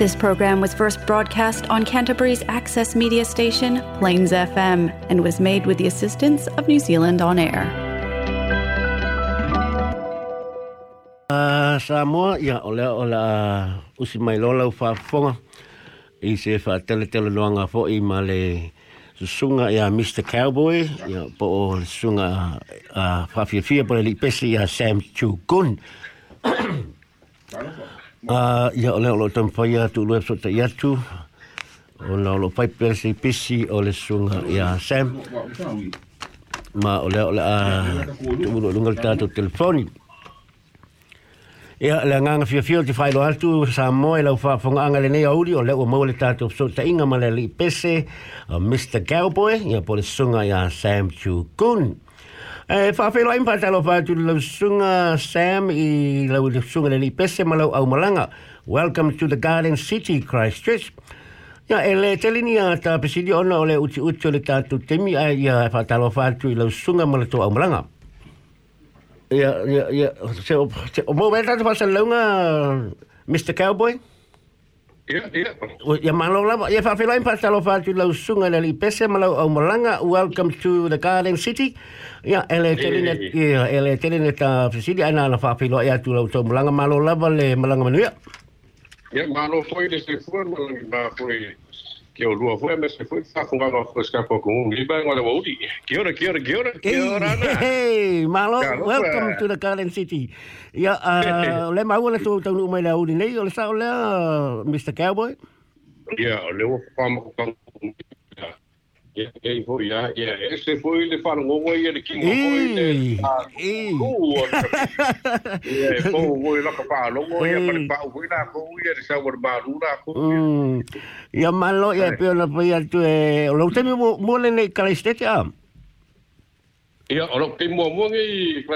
This program was first broadcast on Canterbury's access media station, Plains FM, and was made with the assistance of New Zealand On Air. Uh, Samoa ia o lea usi mai lola u whaafonga i se whaatele loanga fo i ma sunga ya Mr. Cowboy ia po o sunga uh, whawhiawhia po le lipesi ya Sam Chugun A ia ole lo tampai atu lue so te atu. O la lo pai pesi pesi o le sunga ia Sam. Ma ole ole a tumulo lungal tato telefoni. Ia le nganga fia fia te whailo atu sa moe lau whaafonga anga le nei auri o leo maule tato so te inga ma le li pese Mr. Cowboy ia po le sunga ia Sam Chu Kun. Eh, lau sunga Sam i lau sunga pese au malanga. Welcome to the Garden City, Christchurch. Ia e le telini a tā pesidi ona o le uti uti o le tātou temi ai ia e whātalo whātu i lau sunga ma au malanga. Ia, ia, ia, se o, mō whasa launga Mr. Cowboy? Mr. Cowboy? Ya, ya. Oh, lah, ya, ya. Ya, ma lo la, ya sunga sungai dari pese ma lo oh, malanga. Welcome to the Garden City. Ya, LHC ini, ne, ya, LHC ini ne ta Anak ana na fa fe lo ya tu lo so malanga ma lo la le malanga ya. Ya, ma lo foi de se fuor ma και ο Λούα Βουέμε και Φούρι θα έχουν βάλει αυτό το σκάφο κομμού. Λοιπόν, ο Λεβαούλη. Και ώρα, και ώρα, και ώρα. Και ώρα, ναι. Hey, Μάλλον, welcome to the current city. Ja, uh, le mau le tu tu mai le uni nei, o le sa o le Mr. Cowboy. Ja, le mau le tu e i hoi a, e a, e se hoi le whanau ngongo i ane kingo hoi te a kuu o te e kou hoi laka pā longo i a pari pā hoi nā kou i a te sau wana maru nā kou i a mm. malo i a peo na pai atu e o lau temi mwane nei kalaisteti a Ia, ora, kei mua mua e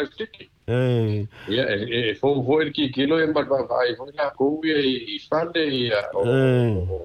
e ki kilo e mātua whai, fōu i a kōu i a i whande i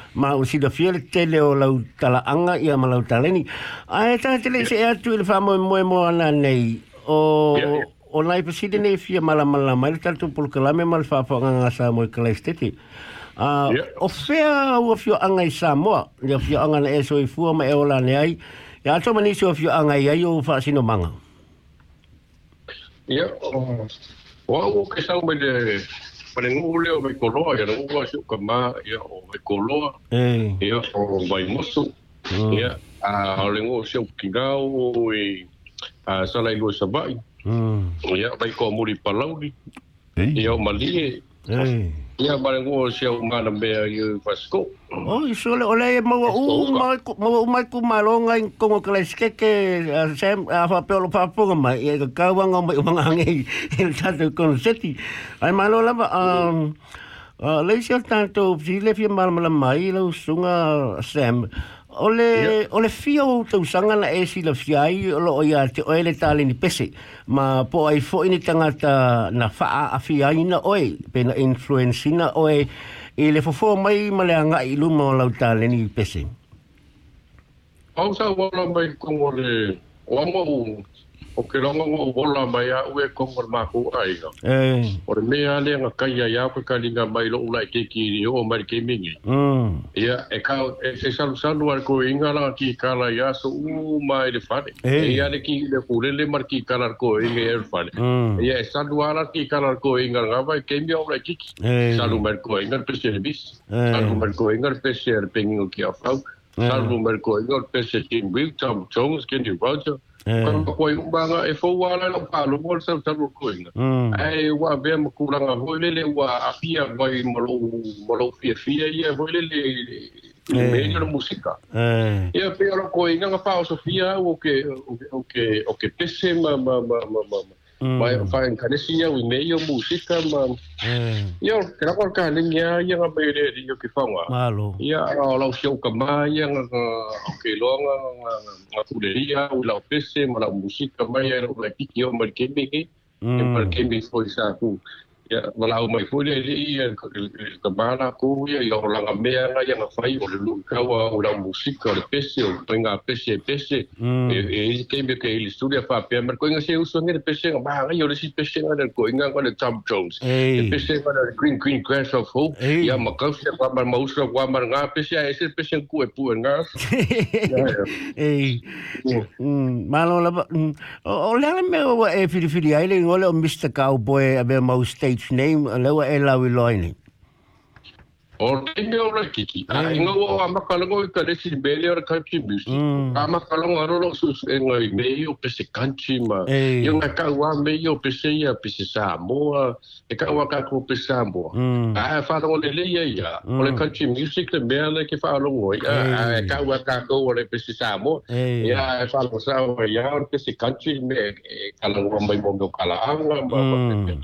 ma o si da fiel te le o lau tala anga i a ma lau tala ni. A e tā te se e atu ele whamoe moe moe ana nei o... Ya, ya. O nai pasiri nei fia mala mala mai, tala tu pulu kalame mali whaafo anga ngā sā moe kalai stiti. Uh, ah, yeah. O fea ua fio anga i Samoa, ni a fio anga na eso i fua ma e ola ne ai, e ato manisi ua fio anga i ai o sino manga. Ia, ya, yeah. o uh, au ke sau pale ngule o mai koloa ya ngua si ka ma ya o mai koloa eh ya o mai mosu ya hmm. a le ngua si o kingau e a sala sabai mm ya mai ko muri palauli eh ya o malie Hey. Ya mare ngo si au ngana be a yu pasko. Oh, i sole ole e mau u mai ku mau u mai ku mai lo ngai kongo klas ke ke sem a fa pelo pa po ma i ga ka wa ngo mai wa ngai el ta de kon seti. Ai mai lo la ba um a uh, le si tanto si le fi mal mal mai lo sunga sem ole yeah. ole fio tau sanga na esi la e fia lo o ia te oele tale ni pese ma po ai fo ini tangata na faa a fia na oe pe na influensi na oe i le fo mai ma le anga ilu ma o lau tale ni pese Pausa wala mai kongole o amau o ke longa o wola mai a ue kongor mako ai no. Eh. O re mea le nga kai a ia kwa kalinga mai lo ulai te ki ni o mari ke mingi. Mm. Ia e ka e se salu salu ar ko inga la ki kala ia so u mai le fane. Eh. E ia le ki le kure le mar ki kala ar inga er fane. Mm. Ia e salu ala ki kala ar ko inga la vai ke mia o lai kiki. Eh. Salu mar ko inga le pese le bis. Eh. ko inga le pese le pengi o ki a fau. Eh. Salu mar ko inga le pese le pengi o ki a fau. Salu mar ko kan eh. ko i banga e fo wala la pa lo mol sa sa ko inga ai wa be mo ku langa ho le le wa afia vai mo lo mo lo fia fia ia ho le eh. le meio da música e eh. a pe lo ko inga pa o sofia o que o que o ke pese ma ma ma ma Mai mm. fai kan si um, hmm. ya we meyo musik ma. Mm. Yo, kena kor ka ning ya ya ngabe de di yo kifanga. Malo. Ya ao lau sio yang ma ya ngaka oke long ngaka kule ya u lau pese ma la musika ma ya lau la kiki yo ma kembe ia wala o mai pule ile ia il kamana ko ia ia o langa mea na ia fai o le lukawa o la musika o le pese o tenga pese pese e e ke me ke ile studia fa pe mer ko inga se uso ngere pese nga ba ia o le si pese nga le ko inga ko le Tom Jones e pese nga le Green Green Grass of Hope ia ma ka se ba mar mausa wa mar nga pese e se pese ku e pu nga e malo la o le me o e fili fili ai le ngole o Mr Cowboy a be mau state its name a lewa e lawi loini. O te mea ora kiki. Eh. A ah, inga wā a makalango i ka resi bele ara country music. Mm. A makalango aroro sus e ngai mei o pese country ma. I eh. ngai ka wā mei o pese ia pese Samoa. E ka wā pese Samoa. Mm. A ah, e whātango le le ia ia. Mm. O le country music le mea le ke whālongo i. A ah, eh. e ka wā o le pese Samoa. Ia e whālongo sa o ia o pese country me. E kalango mai mo kalaanga Mm.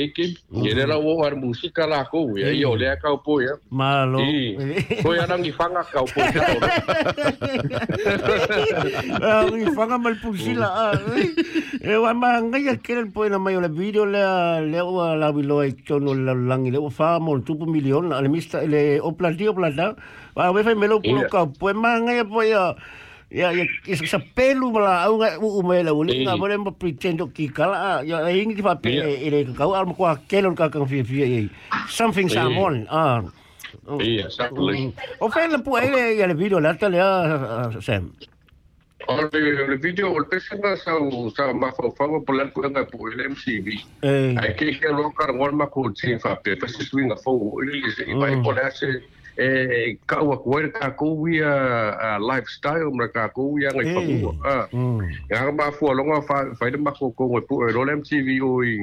que jadi ra wo la ko ya yo le ka ya malo ¿eh? voy a dar mi ka caupo mi ang ifanga mal pusila le wa a engañar que el po na mayo la video le le a la bilo e tono la lang le fa mo tu po milion al mista le o plantio va a fe melo po ka po ma ngai pues ya Ya ya sa pelu mala au nga u me la uli nga bole mo pretendo ki kala ya ingi pa pe ele ka au mo kwa ka ka fi fi something samon ah Iya, exactly. O fa la pu ele ya le video la tele sem. O le video o pese na sa sa ma fa fa po la ku nga pu ele MCV. Ai ke ke lo ka ngol ma ku tin fa pe pese swinga fo ele se vai por ese e ka ua koe ka kou ia lifestyle ma ka kou ia ngai pakua a nga ma fua longa fa fa de ma ko ko ngai pu e lolem tv o i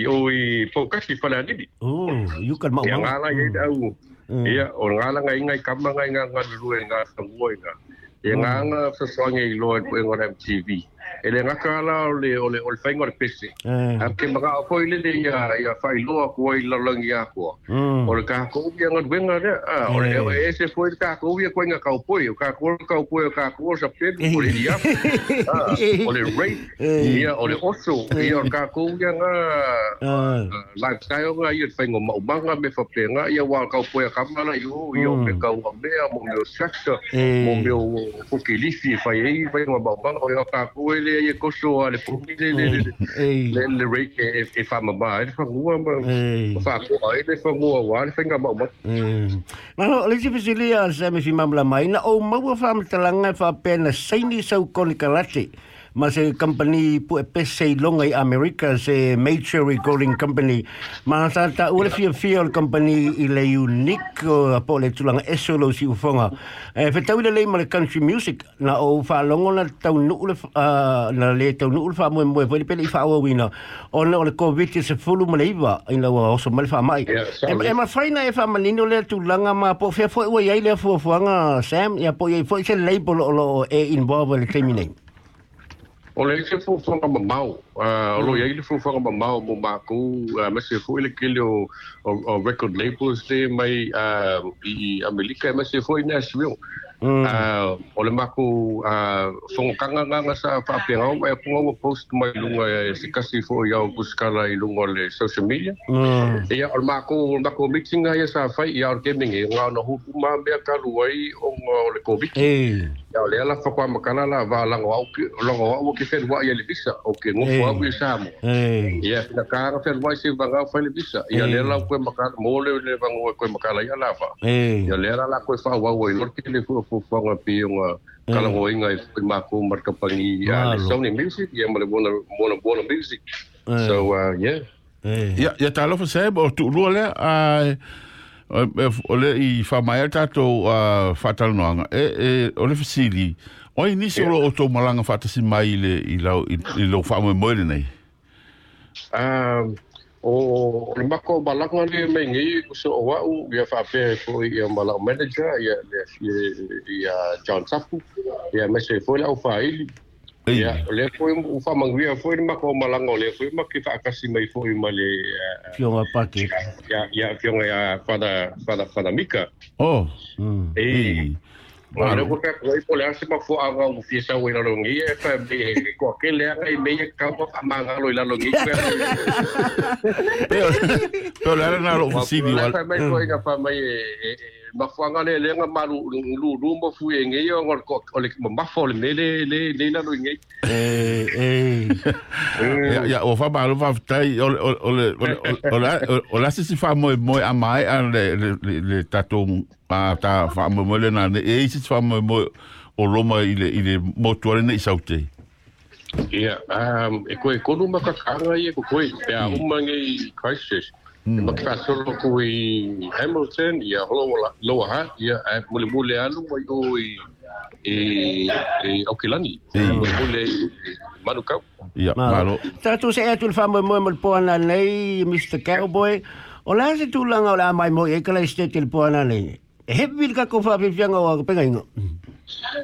i o i po ka si fala ni mm you can ma wa nga la ye au ia o nga la ngai ngai kama ngai nga nga ru nga ngoi nga ia nga nga so so ngai lo e ngai lolem tv e le ngaka la o le o le o le whaingoa le pese. A ke maka o koe lele ia ia whailoa kua i lalangi a kua. O le ka kouia ngat wenga rea. O le e se koe le ka kouia koe nga kaupoi. O ka kouia kaupoi o ka kouia sa pedu o le ia. O le rate. Ia o le oso. Ia o ka kouia nga lifestyle nga ia whaingo maumanga me whapenga. Ia wā kaupoi a kamala i o i o me kaua mea mo meo structure. Mo meo fukilifi whai ei whaingo maumanga o ia ka kouia le ye koso a le pou le le le le le re e e fa e ma ba e fa ngua ma fa ko a e fa ngua wa le fenga ma ma ma no le tipe silia se me fi ma mla mai na o ma wa fa mtalanga fa pena saini sau kon kalate ma se company pu e pese i longa i America se major recording company ma sa ta ure fia fia o company i le unique uh, po le tulanga eso lo si ufonga e fetau le lei ma le country music na o fa longo na tau nuu le uh, na le tau nuu le fa mue mue pele pele i fa awa wina o na o le covid e se fulu ma le iwa ina wa oso ma le fa mai e, e ma faina e fa manino le tulanga ma po fia fo e wai ai le fuafuanga Sam ya po i fo se label o lo e involve le terminate o le ese fuafaga mamao ah, o mm. ele ai le fuafaga mamao mo makou ah, ma se foʻi le kele o record labels my mai ah, i amelika ma se foʻi nashville mm. o le makou fogokaga gaga sa faapega o maeapuga ua post mai luga e eh, se kasi foʻi ao kusikala i luga o le social media mm. E ia o le makou o le makou meeting ia e sa fai ia o le kemegega e ona huruma mea kalu ai o le covid ia o lea lafa koamakalala valagoau logoau o ke feluaʻi a le visa o ke gofo au i samo ia pinakaga feluaʻi se vagao fai le visa ia lea lau koe makala mo le le vagoe koe makala ia lava ia lea la lakoe faauau ai lole kele fuafuafuaga pioga kalagoiga e foi makou ma le kapagi ia le sony music ia ma le wona wona music so uh, yeah ia ia talofa sae o tuulua lea uh, E, e, o le i fa mai ata to a fatal noanga e e o le fisili o i ni solo o to malanga fata si mai le i lo i lo fa mo le nei um o le mako balanga le mai ngi ko so wa u ya fa pe ko i o malanga manager ya le ya John Sapu ya mesefo e la o fa ili ia le foi o fa manguia foi ma ko malanga le foi ma ki fa kasi mai foi ma le eh, fiona pati ia ia fiona ia fada fada fada mica oh mm, e ma eu vou ter que po le ase ma a ava o fiesa o ilalo ngi e fa be ko ke le ai me ia ka ko ma na lo fisibi wal ma fanga le le nga maru lu lu mo fu e nge yo ngor ko ole ma ma le le le le na lu e nge eh eh. eh ya ya o fa ba lu fa tai ole ole ole ole ole si si fa mo mo a mai a le le tato pa ta fa mo mo le na e si fa mo mo o lo ma ile ile mo tu ale nei saute ya um e ko e ko lu ma ka ka ngai e ko ko e hmm. pe um ma nge crisis Ma ka solo ku i Hamilton ia holo lo ha ia mule mule anu mo i i e e okilani mule manu ka ia malo tra tu se atul fa mo mo po nei Mr Cowboy o la se tu langa o la mai mo e kala ste til po ana nei e he bil ka ko fa pe fianga o pe ngai no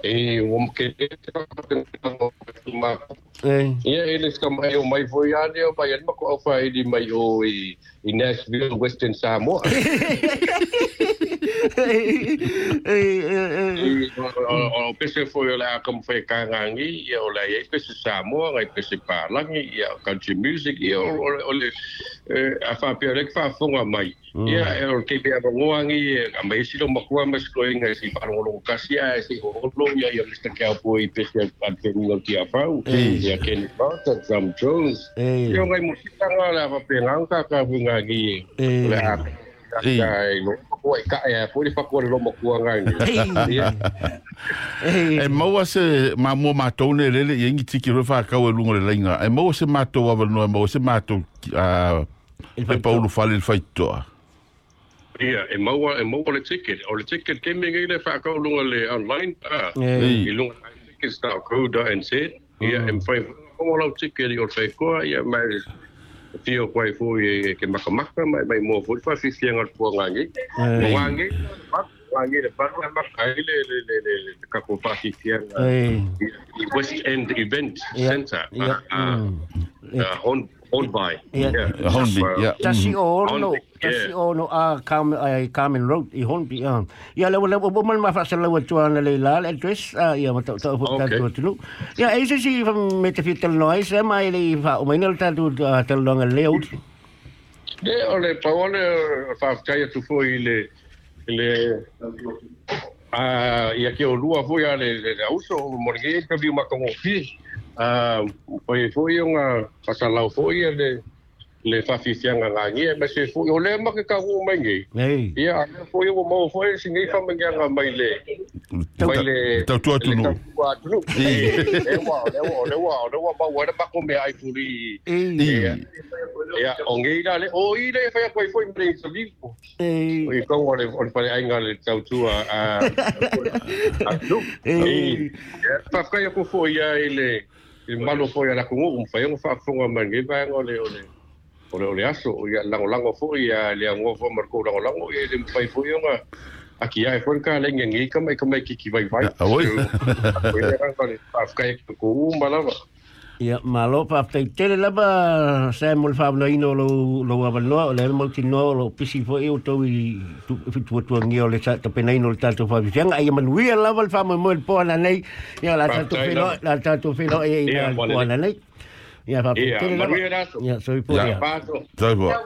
e o mo ke e te ka ko ma e ia ele ska mai o mai foi ia ne o pa ia ma ko fa i di mai o i in Nashville, Western Samoa. o pese foi o la kam foi kangangi ia o la ia pese Samoa ngai pese Palangi ia country music ia o o le a fa pe rek fa fonga mai mm. ia e o ke pe ava a mai si makua mas ko inga si palolo kasi a si o lo ia ia lista ke a poi pese a te runga ki ia Kenny Barton Sam Jones ia ngai musika ngala fa pe nganga ka vinga nga gi e e maua se mamua matou ne lele ia igi tiki roe faakau e luga lelaiga e maua se matou avalanoa maua se matou e, e paulu fale le faitoa ia e maua e maua le ticket o le ticket kemigai le faakau luga le online a i luga tickets co nz ia mm. e mafaiaolau ticket i o le faikoa ia mae Tio kwai fu ye ke makamaka mai mai mo fu fa sisi ngar pu ngangi. Ngangi. Ngangi de par la mak ai le le le le ka ku fa sisi ngar. West End Event ya. Center. Ya. Ah, ah. Hmm. Ah, ya hon hon bai. Ya. Hon bai. Ya. Tasi all no. yeah. o no a uh, Carm uh, Carmen Road i Hornby ya ya le le bo man ma fa sa le tu an le la le dress ya ma ta ta fu ta tu tu ya e se si fa me te fi tel noise ma i le fa o mainal ta tu ta le long le out de o le pa o le fa ka ya tu fo i le le a ya ke o lua fo ya le le auso morgue ka vi ma como fi a o e fo i un a fa sa la fo i le le fafifia nga nga ngi e mese fu o le ma ke ka hu mai ngi ei ia ana fo i wo mo fo e singi fa mai nga mai le mai le tau tu atu no tu no e wa le wa le wa le wa ba wa ba ko me ai puri ei ia o ngi la le o i le fa ko fo i me so vi ei o ko wa le o pa ai nga le tau tu a a tu ei pa ka ko fo ia ile Malo foi ana kungu, um foi um fafunga mangi, vai ngole ole. o le o le aso o ia lango lango fo ia le ngo fo mar ko lango lango ia le fai fo ia nga aki ai e fo ka le ngi ka mai ka mai ki ki vai vai ah, ah, oi afkai ko u malava ia malo pa te tele la ba sa mo fa no ino lo lo va no le mo ti no lo pisi fo e to i tu tu e tu ngi o le sa to pena ino le ta to fa vi nga ia man wi la va fa mo mo po na nei ia la ta to fe la ta to no e, e ia po na nei Ja, pappi. Ja, Maria Rasu. Ja, se oli puhuja. Ja, Paatu. Se oli puhuja.